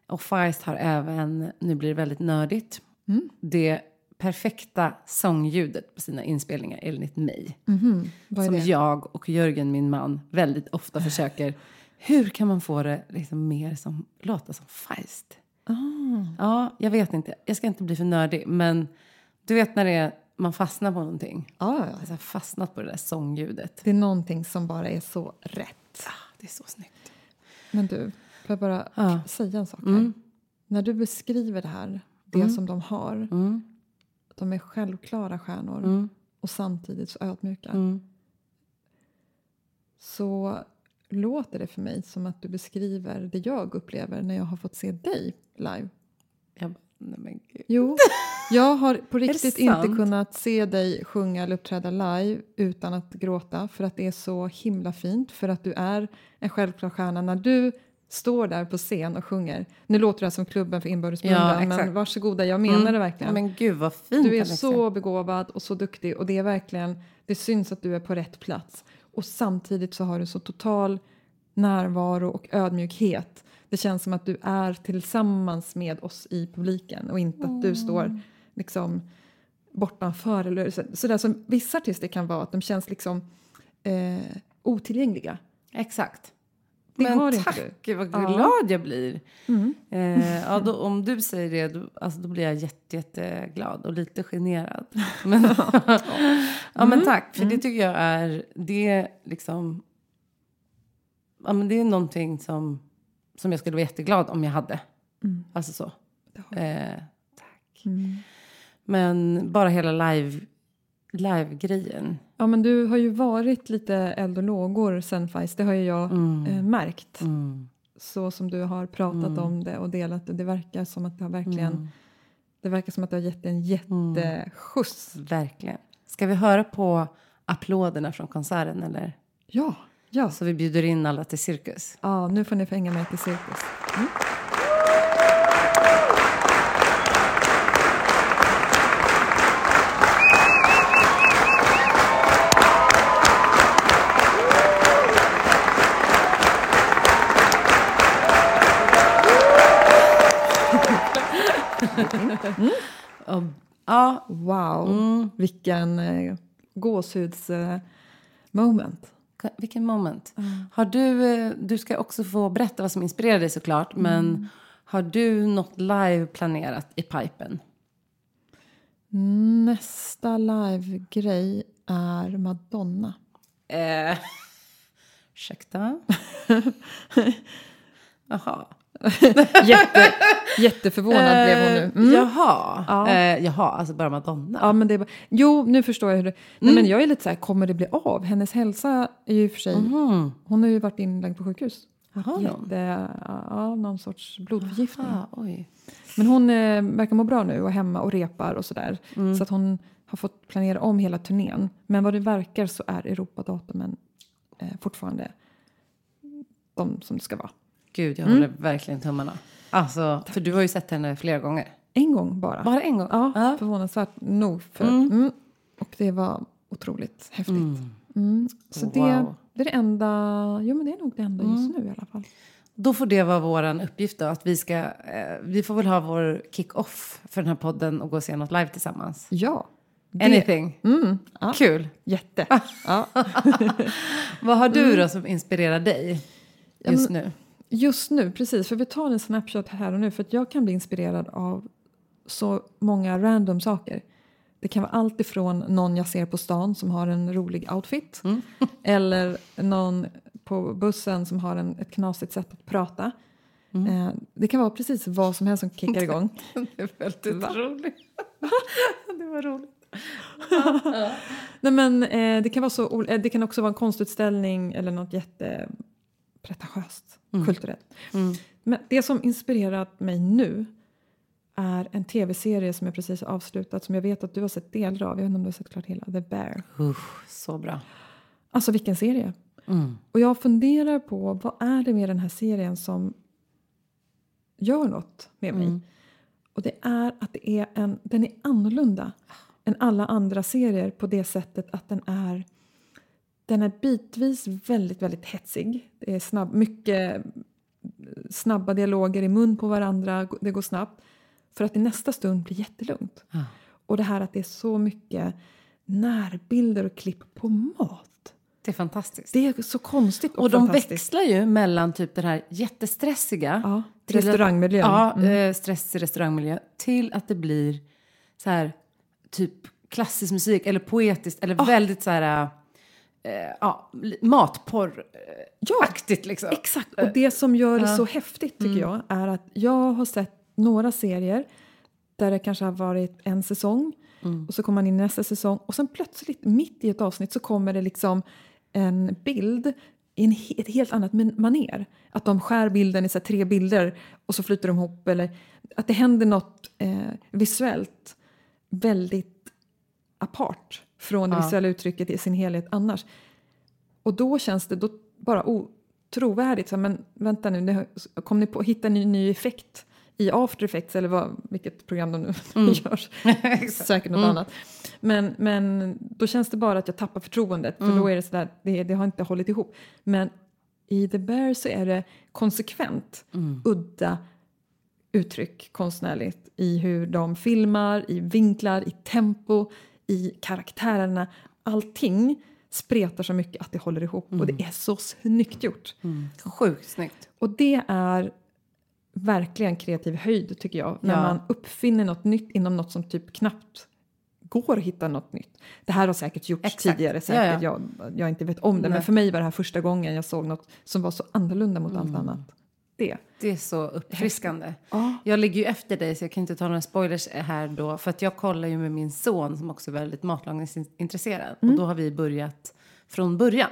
Och Feist har även, nu blir det väldigt nördigt, det perfekta sångljudet på sina inspelningar enligt mig. Vad är Som det? jag och Jörgen, min man, väldigt ofta försöker. Hur kan man få det liksom mer som, låta som Feist? Ah. Ja, jag vet inte. Jag ska inte bli för nördig, men du vet när det är, man fastnar på någonting. Ja, Jag ja. har fastnat på det där sångljudet. Det är någonting som bara är så rätt. Ah, det är så snyggt. Men du, får jag bara Ja. säga en sak här? Mm. När du beskriver det här, det som de har, Mm. De är självklara stjärnor Mm. och samtidigt så ödmjuka. Mm. Så låter det för mig som att du beskriver det jag upplever när jag har fått se dig live. Jag nej men gud. Jo, jag har på riktigt inte kunnat se dig sjunga eller uppträda live utan att gråta för att det är så himla fint, för att du är en självklar stjärna. När du står där på scen och sjunger, nu låter det som klubben för inbördes Ja, exakt. men varsågoda, jag menar det verkligen. Men gud vad fint Du är Alexa. så begåvad och så duktig och det är verkligen, det syns att du är på rätt plats. Och samtidigt så har du så total närvaro och ödmjukhet. Det känns som att du är tillsammans med oss i publiken och inte att du står liksom bortanför. Eller så, så där som vissa artister kan vara, att de känns liksom eh, otillgängliga. Exakt. Det men inte tack. Gud, vad Ja. Mm. glad jag blir. Eh, ja, då, om du säger det, då, alltså, då blir jag jätte, jätteglad och lite generad. Men, ja, Mm. men tack, för det tycker jag är, det är liksom, ja, men det är någonting som, som jag skulle vara jätteglad om jag hade. Mm. Alltså så. Eh, tack. Men bara hela live, live-grejen. Ja, men du har ju varit lite eld och lågor sen Feist, det har ju jag eh, märkt. Mm. så som du har pratat om det och delat det. Det verkar som att det har verkligen Mm. det verkar som att det har gett en jätteskjuts. Verkligen. Ska vi höra på applåderna från konserten eller? Ja, ja. Så vi bjuder in alla till cirkus. ja, nu får ni få hänga med till cirkus. Ja, Wow, Mm. vilken eh, gåshuds eh, vilken moment. Har du, eh, du ska också få berätta vad som inspirerar dig såklart. Men har du något live planerat i pipen? Nästa live-grej är Madonna. Eh, ursäkta? Jaha. Jätte, jätteförvånad blev hon nu. Mm. Jaha. Ja. Eh, jaha, alltså bara Madonna. Ja, men det är bara, jo, nu förstår jag hur det... Nej, men jag är lite så här, kommer det bli av? Hennes hälsa är ju för sig... Mhm. Hon har ju varit inlagd på sjukhus. Hon? Jätte, ja, någon sorts blodförgiftning. Ah, oj. Men hon eh, verkar må bra nu och hemma och repar och sådär. Mm. Så att hon har fått planera om hela turnén. Men vad det verkar så är Europadatumen eh, fortfarande de som det ska vara. Gud, jag håller verkligen tummarna. Alltså, för du har ju sett henne flera gånger. En gång bara. Bara en gång? Ja, Ja. förvånansvärt nog. För, mm. Och det var otroligt häftigt. Mm. Så det, Wow. det är det enda, jo men det är nog det enda just nu i alla fall. Då får det vara vår uppgift då, att vi ska, eh, vi får väl ha vår kick-off för den här podden och gå och se något live tillsammans. Ja. Det, Anything? Mm, ja, Kul. jätte. Ja. Vad har du då som inspirerar dig just nu? Just nu, precis. För vi tar en snapshot här och nu. För att jag kan bli inspirerad av så många random saker. Det kan vara allt ifrån någon jag ser på stan som har en rolig outfit. eller någon på bussen som har en, ett knasigt sätt att prata. Eh, det kan vara precis vad som helst som kickar igång. Det är väldigt roligt. det var roligt. Nej, men, eh, det, kan vara så, eh, det kan också vara en konstutställning eller något jättepretentiöst, kulturellt. Men det som inspirerat mig nu är en tv-serie som jag precis avslutat som jag vet att du har sett delar av. Jag vet inte om du har sett klart hela. The Bear. Usch, så bra. Alltså vilken serie! Mm. Och jag funderar på vad är det med den här serien som gör något med mig. Och det är att det är en, den är annorlunda än alla andra serier på det sättet att den är den är bitvis väldigt, väldigt hetsig. Det är snabb, mycket snabba dialoger i mun på varandra, det går snabbt. För att i nästa stund blir jättelugnt. Ja. Och det här att det är så mycket närbilder och klipp på mat. Det är fantastiskt. Det är så konstigt och, och de växlar ju mellan typ den här jättestressiga Ja, till att- restaurangmiljön. Ja, Mm. eh, stress i restaurangmiljö till att det blir så här typ klassisk musik eller poetiskt eller väldigt så här eh, ja, matporr-aktigt liksom. Exakt, och det som gör det Ja. så häftigt Mm. tycker jag är att jag har sett några serier där det kanske har varit en säsong Mm. och så kommer man in i nästa säsong och sen plötsligt mitt i ett avsnitt så kommer det liksom en bild i en, ett helt annat man- maner. Att de skär bilden i så här tre bilder och så flyter de ihop eller att det händer något eh, visuellt väldigt apart från det Ja. visuella uttrycket i sin helhet annars. Och då känns det då bara otrovärdigt. Så, men vänta nu, kom ni på att hitta en ny, ny effekt i After Effects eller vad, vilket program de nu gör? Säkert något annat. Men, men då känns det bara att jag tappar förtroendet för då är det sådär, det, det har inte hållit ihop. Men i The Bear så är det konsekvent udda uttryck konstnärligt i hur de filmar, i vinklar, i tempo, i karaktärerna. Allting spretar så mycket att det håller ihop och det är så snyggt gjort. Sjukt snyggt. Och det är verkligen kreativ höjd tycker jag. När Ja. man uppfinner något nytt inom något som typ knappt går att hitta något nytt. Det här har säkert gjorts Exakt. tidigare, Ja, säkert. ja. Jag, jag inte vet om det. Men Nej. för mig var det här första gången jag såg något som var så annorlunda mot Mm. allt annat. Det. Det är så uppfriskande. Ja. Jag ligger ju efter dig så jag kan inte ta några spoilers här då. För att jag kollar ju med min son som också är väldigt matlagningsintresserad. Och då har vi börjat från början.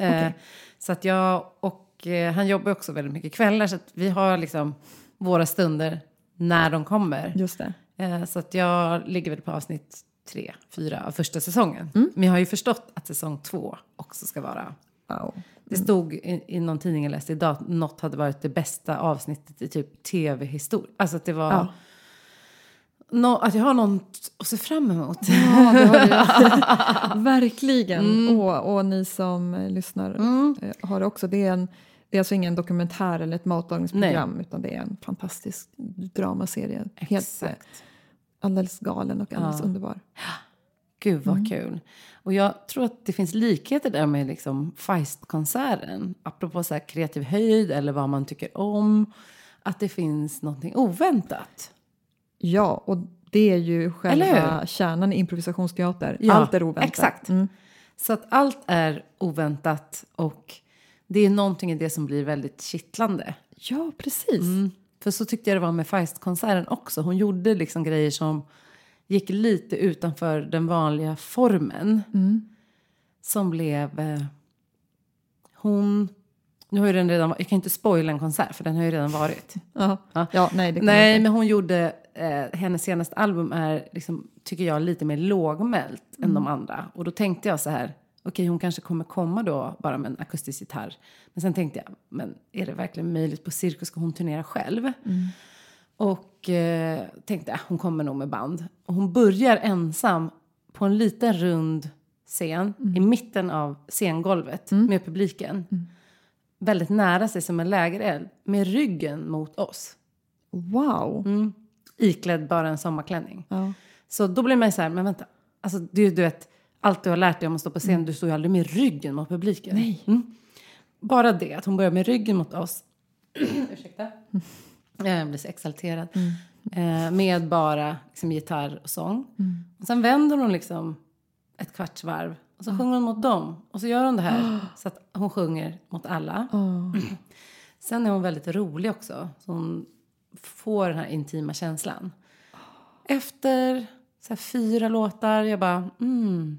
eh, så att jag och eh, han jobbar också väldigt mycket kvällar. Så att vi har liksom våra stunder när de kommer. Just det. Eh, så att jag ligger väl på avsnitt tre, fyra av första säsongen. Men jag har ju förstått att säsong två också ska vara Wow. Det stod i, i någon tidning jag läste idag att något hade varit det bästa avsnittet i typ tv-historia. Alltså att det var... Ja. Nå, att jag har något att se fram emot. Ja, det har. Verkligen. Mm. Och, och ni som lyssnar eh, har det också. Det är, en, det är alltså ingen dokumentär eller ett matlagningsprogram utan det är en fantastisk dramaserie. Helt eh, Exakt. alldeles galen och alldeles Ja. underbar. Gud Mm. vad kul. Och jag tror att det finns likheter där med liksom Feist-konserten. Apropå så kreativ höjd eller vad man tycker om. Att det finns någonting oväntat. Ja, och det är ju själva kärnan i improvisationsteater. Ja, Allt är oväntat. exakt. Mm. Så att allt är oväntat och det är någonting i det som blir väldigt kittlande. Ja, precis. Mm. För så tyckte jag det var med Feist-konserten också. Hon gjorde liksom grejer som gick lite utanför den vanliga formen. Mm. Som blev... Eh, hon... Nu har ju den redan, jag kan inte spoila en konsert för den har ju redan varit. Ja. Ja. Ja, nej, Nej, men hon gjorde... Eh, hennes senaste album är, liksom, tycker jag, lite mer lågmält än Mm. de andra. Och då tänkte jag så här, okej hon kanske kommer komma då bara med en akustisk gitarr. Men sen tänkte jag, men är det verkligen möjligt på cirkus ska hon turnera själv? Och eh, tänkte, äh, hon kommer nog med band. Och hon börjar ensam på en liten rund scen i mitten av scengolvet med publiken. Väldigt nära sig som en lägereld med ryggen mot oss. Wow! Mm. Iklädd bara en sommarklänning. Ja. Så då blir man så här, men vänta. Alltså du, du vet, allt du har lärt dig om att stå på scen, du står ju aldrig med ryggen mot publiken. Nej. Mm. Bara det, att hon börjar med ryggen mot oss. Ursäkta. Jag blir så exalterad. Eh, med bara liksom, gitarr och sång. Och sen vänder hon liksom ett kvarts varv. Och så sjunger hon mot dem. Och så gör hon det här så att hon sjunger mot alla. Sen är hon väldigt rolig också. Så hon får den här intima känslan. Efter så fyra låtar, jag bara, mm,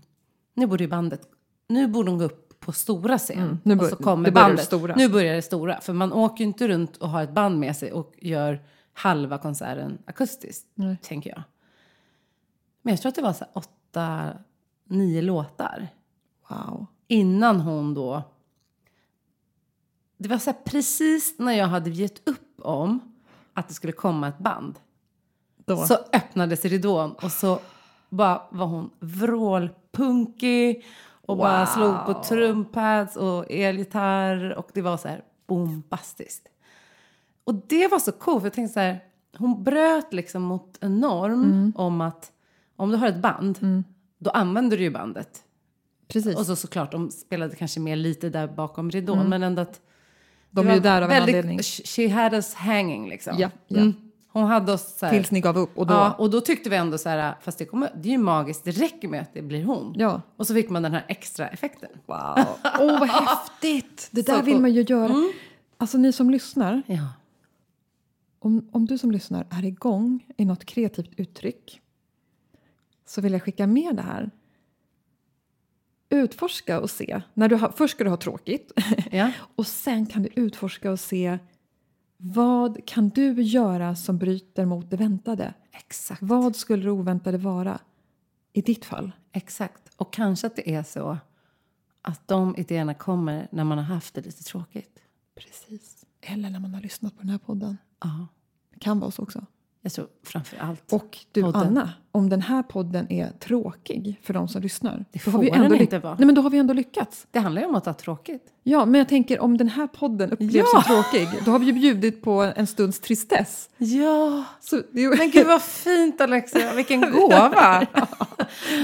nu borde ju bandet, nu borde hon gå upp på stora scen. nu bör- och så kommer det börjar det bandet. stora. Nu börjar det stora. För man åker ju inte runt och har ett band med sig och gör halva konserten akustiskt, Nej. tänker jag. Men jag tror att det var så åtta, nio låtar Wow. innan hon då... Det var så precis när jag hade gett upp om att det skulle komma ett band. Då. Så öppnades ridån och så bara var hon vrålpunkig och bara Wow. slog på trumpads och elgitarr och det var så här bombastiskt. Och det var så coolt för jag tänkte så här, hon bröt liksom mot en norm Mm. om att om du har ett band, då använder du ju bandet. Precis. Och så såklart, de spelade kanske mer lite där bakom ridån, men ändå att... De är ju där av en anledning. She had us hanging liksom. Ja, ja. Mm. Hon hade oss så här... Tills ni gav upp och då... Ja, och då tyckte vi ändå så här, fast det, kommer, det är ju magiskt, det räcker med att det blir hon. Ja. Och så fick man den här extra effekten. Wow! Åh, vad häftigt! Det där Så vill man ju göra. Alltså ni som lyssnar, Ja. om, om du som lyssnar är igång i något kreativt uttryck så vill jag skicka med det här. Utforska och se. När du har, först ska du ha tråkigt ja. och sen kan du utforska och se vad kan du göra som bryter mot det väntade? Exakt. Vad skulle det oväntade vara i ditt fall? Exakt. Och kanske att det är så att de idéerna kommer när man har haft det lite tråkigt. Precis. Eller när man har lyssnat på den här podden. Ja. Det kan vara så också. Jag tror framför allt. Och du Podden. Anna, om den här podden är tråkig för de som lyssnar. Det då har vi får den ändå inte vara. Nej, men då har vi ändå lyckats. Det handlar ju om att ha tråkigt. Ja, men jag tänker om den här podden upplevs Ja! som tråkig, då har vi ju bjudit på en stunds tristess. Ja. Så det. Men gud vad fint Alexia, vilken gåva.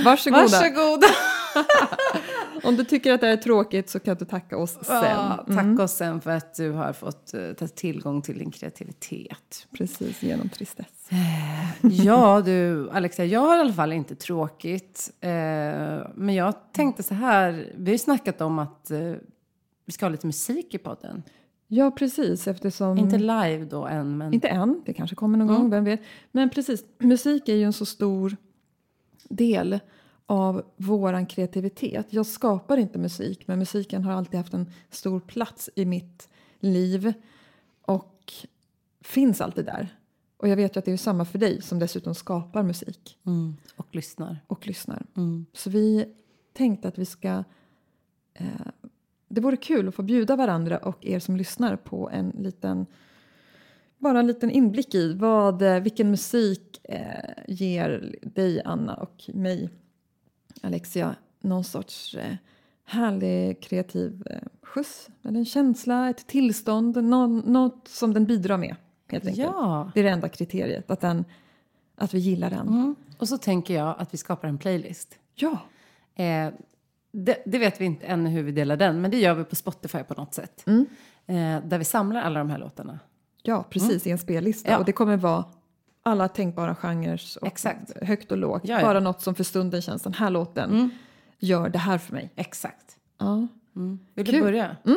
Varsågoda. Varsågoda. Om du tycker att det är tråkigt så kan du tacka oss sen. Ja, tack Mm, oss sen för att du har fått uh, ta tillgång till din kreativitet. Precis, genom tristess. Ja du, Alexia, jag har i alla fall inte tråkigt. Eh, men jag tänkte så här, vi har ju snackat om att eh, vi ska ha lite musik i podden. Ja, precis, eftersom... Inte live då än, men... Inte än, det kanske kommer någon Mm. gång, vem vet. Men precis, musik är ju en så stor del av våran kreativitet. Jag skapar inte musik, men musiken har alltid haft en stor plats i mitt liv och finns alltid där. Och jag vet ju att det är samma för dig som dessutom skapar musik Mm, och lyssnar. och lyssnar. Mm. Så vi tänkte att vi ska... Eh, det vore kul att få bjuda varandra och er som lyssnar på en liten... Bara en liten inblick i vad, eh, vilken musik eh, ger dig, Anna, och mig, Alexia, någon sorts eh, härlig kreativ eh, skjuts. Eller en känsla, ett tillstånd, någon, något som den bidrar med, helt enkelt. Ja. Det är det enda kriteriet, att, den, att vi gillar den. Mm. Och så tänker jag att vi skapar en playlist. Ja, Eh, det, det vet vi inte ännu hur vi delar den, men det gör vi på Spotify på något sätt. Mm. Eh, där vi samlar alla de här låtarna. Ja, precis, i en spellista. Ja. Och det kommer vara alla tänkbara genrer, och Exakt. högt och lågt. Ja, ja. Bara något som för stunden känns, den här låten Mm. gör det här för mig. Exakt. Ja. Mm. Vill Kul. du börja? Vad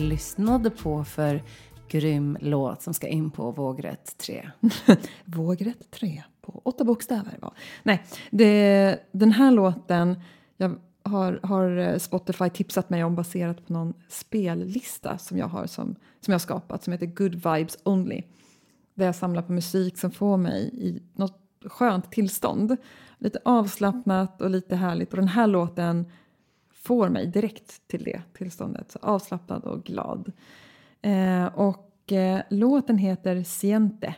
lyssnade på för grym låt som ska in på vågrätt 3? Vågrätt 3 på åtta bokstäver. Va? Nej, det, den här låten jag har, har Spotify tipsat mig om baserat på någon spellista som jag har som, som jag skapat som heter Good Vibes Only. Där jag samlar på musik som får mig i något skönt tillstånd. Lite avslappnat och lite härligt och den här låten får mig direkt till det tillståndet. Så avslappnad och glad. Eh, och eh, låten heter Siente.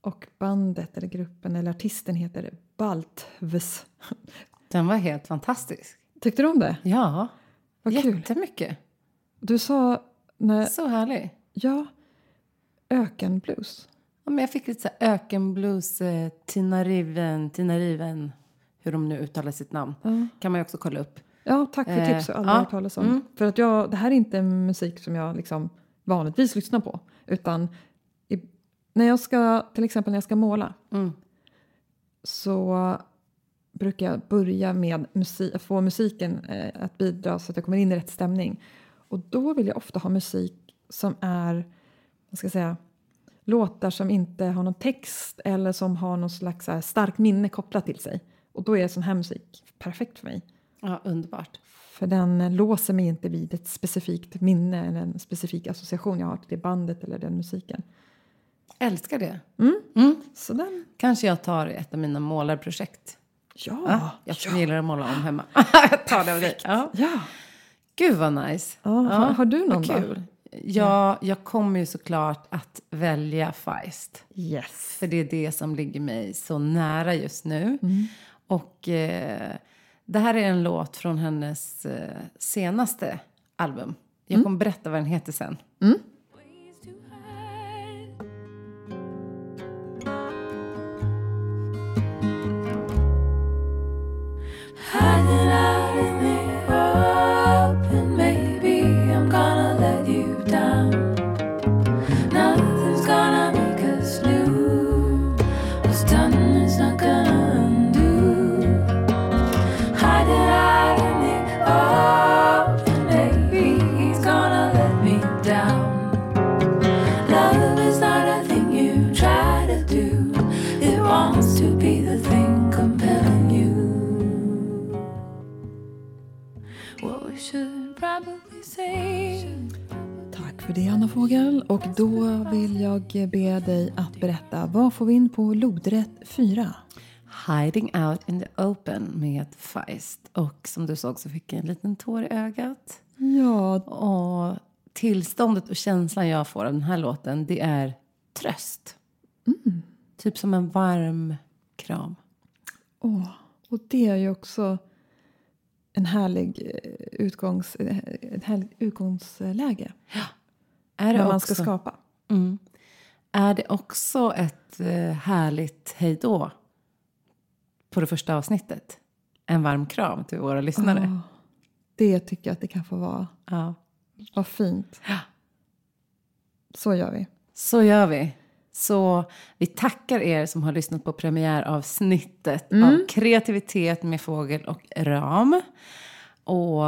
Och bandet eller gruppen eller artisten heter Baltvs. Den var helt fantastisk. Tyckte du om det? Ja, Vad kul. jättemycket. Du sa... När, Så härlig. ja, ökenblues. Ja, men jag fick lite så här ökenblues, eh, Tina Riven, Tina Riven, hur de nu uttalar sitt namn. Kan man ju också kolla upp. Ja, tack för Eh, tips. Jag har aldrig ja, hört talas om. mm. För att jag, det här är inte musik som jag liksom vanligtvis lyssnar på. Utan i, när jag ska, till exempel när jag ska måla Mm. så brukar jag börja med musik, att få musiken eh, att bidra så att jag kommer in i rätt stämning. Och då vill jag ofta ha musik som är, vad ska jag säga, låtar som inte har någon text eller som har någon slags starkt minne kopplat till sig. Och då är sån här musik perfekt för mig. Ja, underbart. För den låser mig inte vid ett specifikt minne eller en specifik association jag har till det bandet eller den musiken. Älskar det. Så den, Kanske jag tar ett av mina målarprojekt. ja, Ja, jag ja, gillar att måla om hemma. jag tar det av dig. Ja. ja. Gud vad nice. Ja, har- har du någon vad då? kul. Ja, jag kommer ju såklart att välja Feist. Yes. För det är det som ligger mig så nära just nu. Och eh, det här är en låt från hennes eh, senaste album. Jag kommer berätta vad den heter sen. ways Och då vill jag be dig att berätta, vad får vi in på lodrätt 4? Hiding out in the open med Feist. Och som du såg så fick jag en liten tår i ögat. Ja, Och tillståndet och känslan jag får av den här låten, det är tröst. Typ som en varm kram. åh, och det är ju också en härlig eh, utgångs, eh, ett härligt utgångsläge Är när det, man också, ska skapa. Mm. är det också ett eh, härligt hejdå på det första avsnittet? En varm kram till våra lyssnare. Åh, det tycker jag att det kan få vara. Ja. Vad fint. Så gör vi. Så gör vi. Så vi tackar er som har lyssnat på premiäravsnittet Mm. av Kreativitet med fågel och ram. Och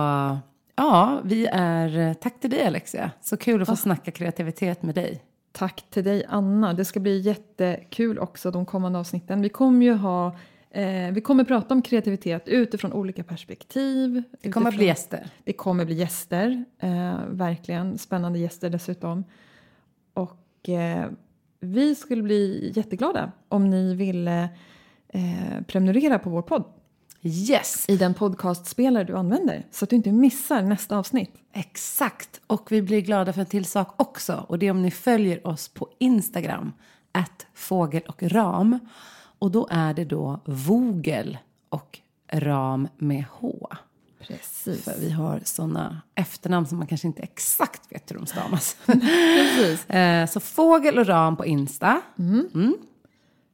ja, vi är... Tack till dig Alexia. Så kul att få snacka kreativitet med dig. Tack till dig Anna. Det ska bli jättekul också de kommande avsnitten. Vi kommer ju ha eh, vi kommer prata om kreativitet utifrån olika perspektiv. Det kommer att bli utifrån- gäster. Det kommer bli gäster. Eh, verkligen spännande gäster dessutom. Och eh, vi skulle bli jätteglada om ni ville eh, prenumerera på vår podd Yes, i den podcastspelare du använder så att du inte missar nästa avsnitt. exakt. Och vi blir glada för en till sak också. Och det är om ni följer oss på Instagram. Att fågel och ram. Och då är det då vogel och ram med H. Precis. För vi har såna efternamn som man kanske inte exakt vet hur de stavas. Precis. Eh, så fågel och ram på Insta.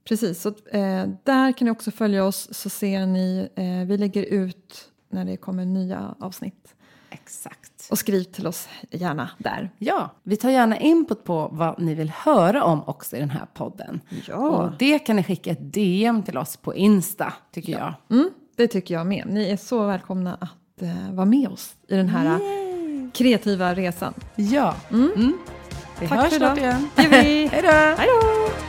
Precis, så eh, där kan ni också följa oss så ser ni, eh, vi lägger ut när det kommer nya avsnitt. Exakt. Och skriv till oss gärna där. Ja, vi tar gärna input på vad ni vill höra om också i den här podden. Ja. Och det kan ni skicka ett DM till oss på Insta, tycker jag. Mm, det tycker jag med. Ni är så välkomna att eh, vara med oss i den här kreativa resan. Ja. Mm. Vi Tack hörs snart igen. Hej då!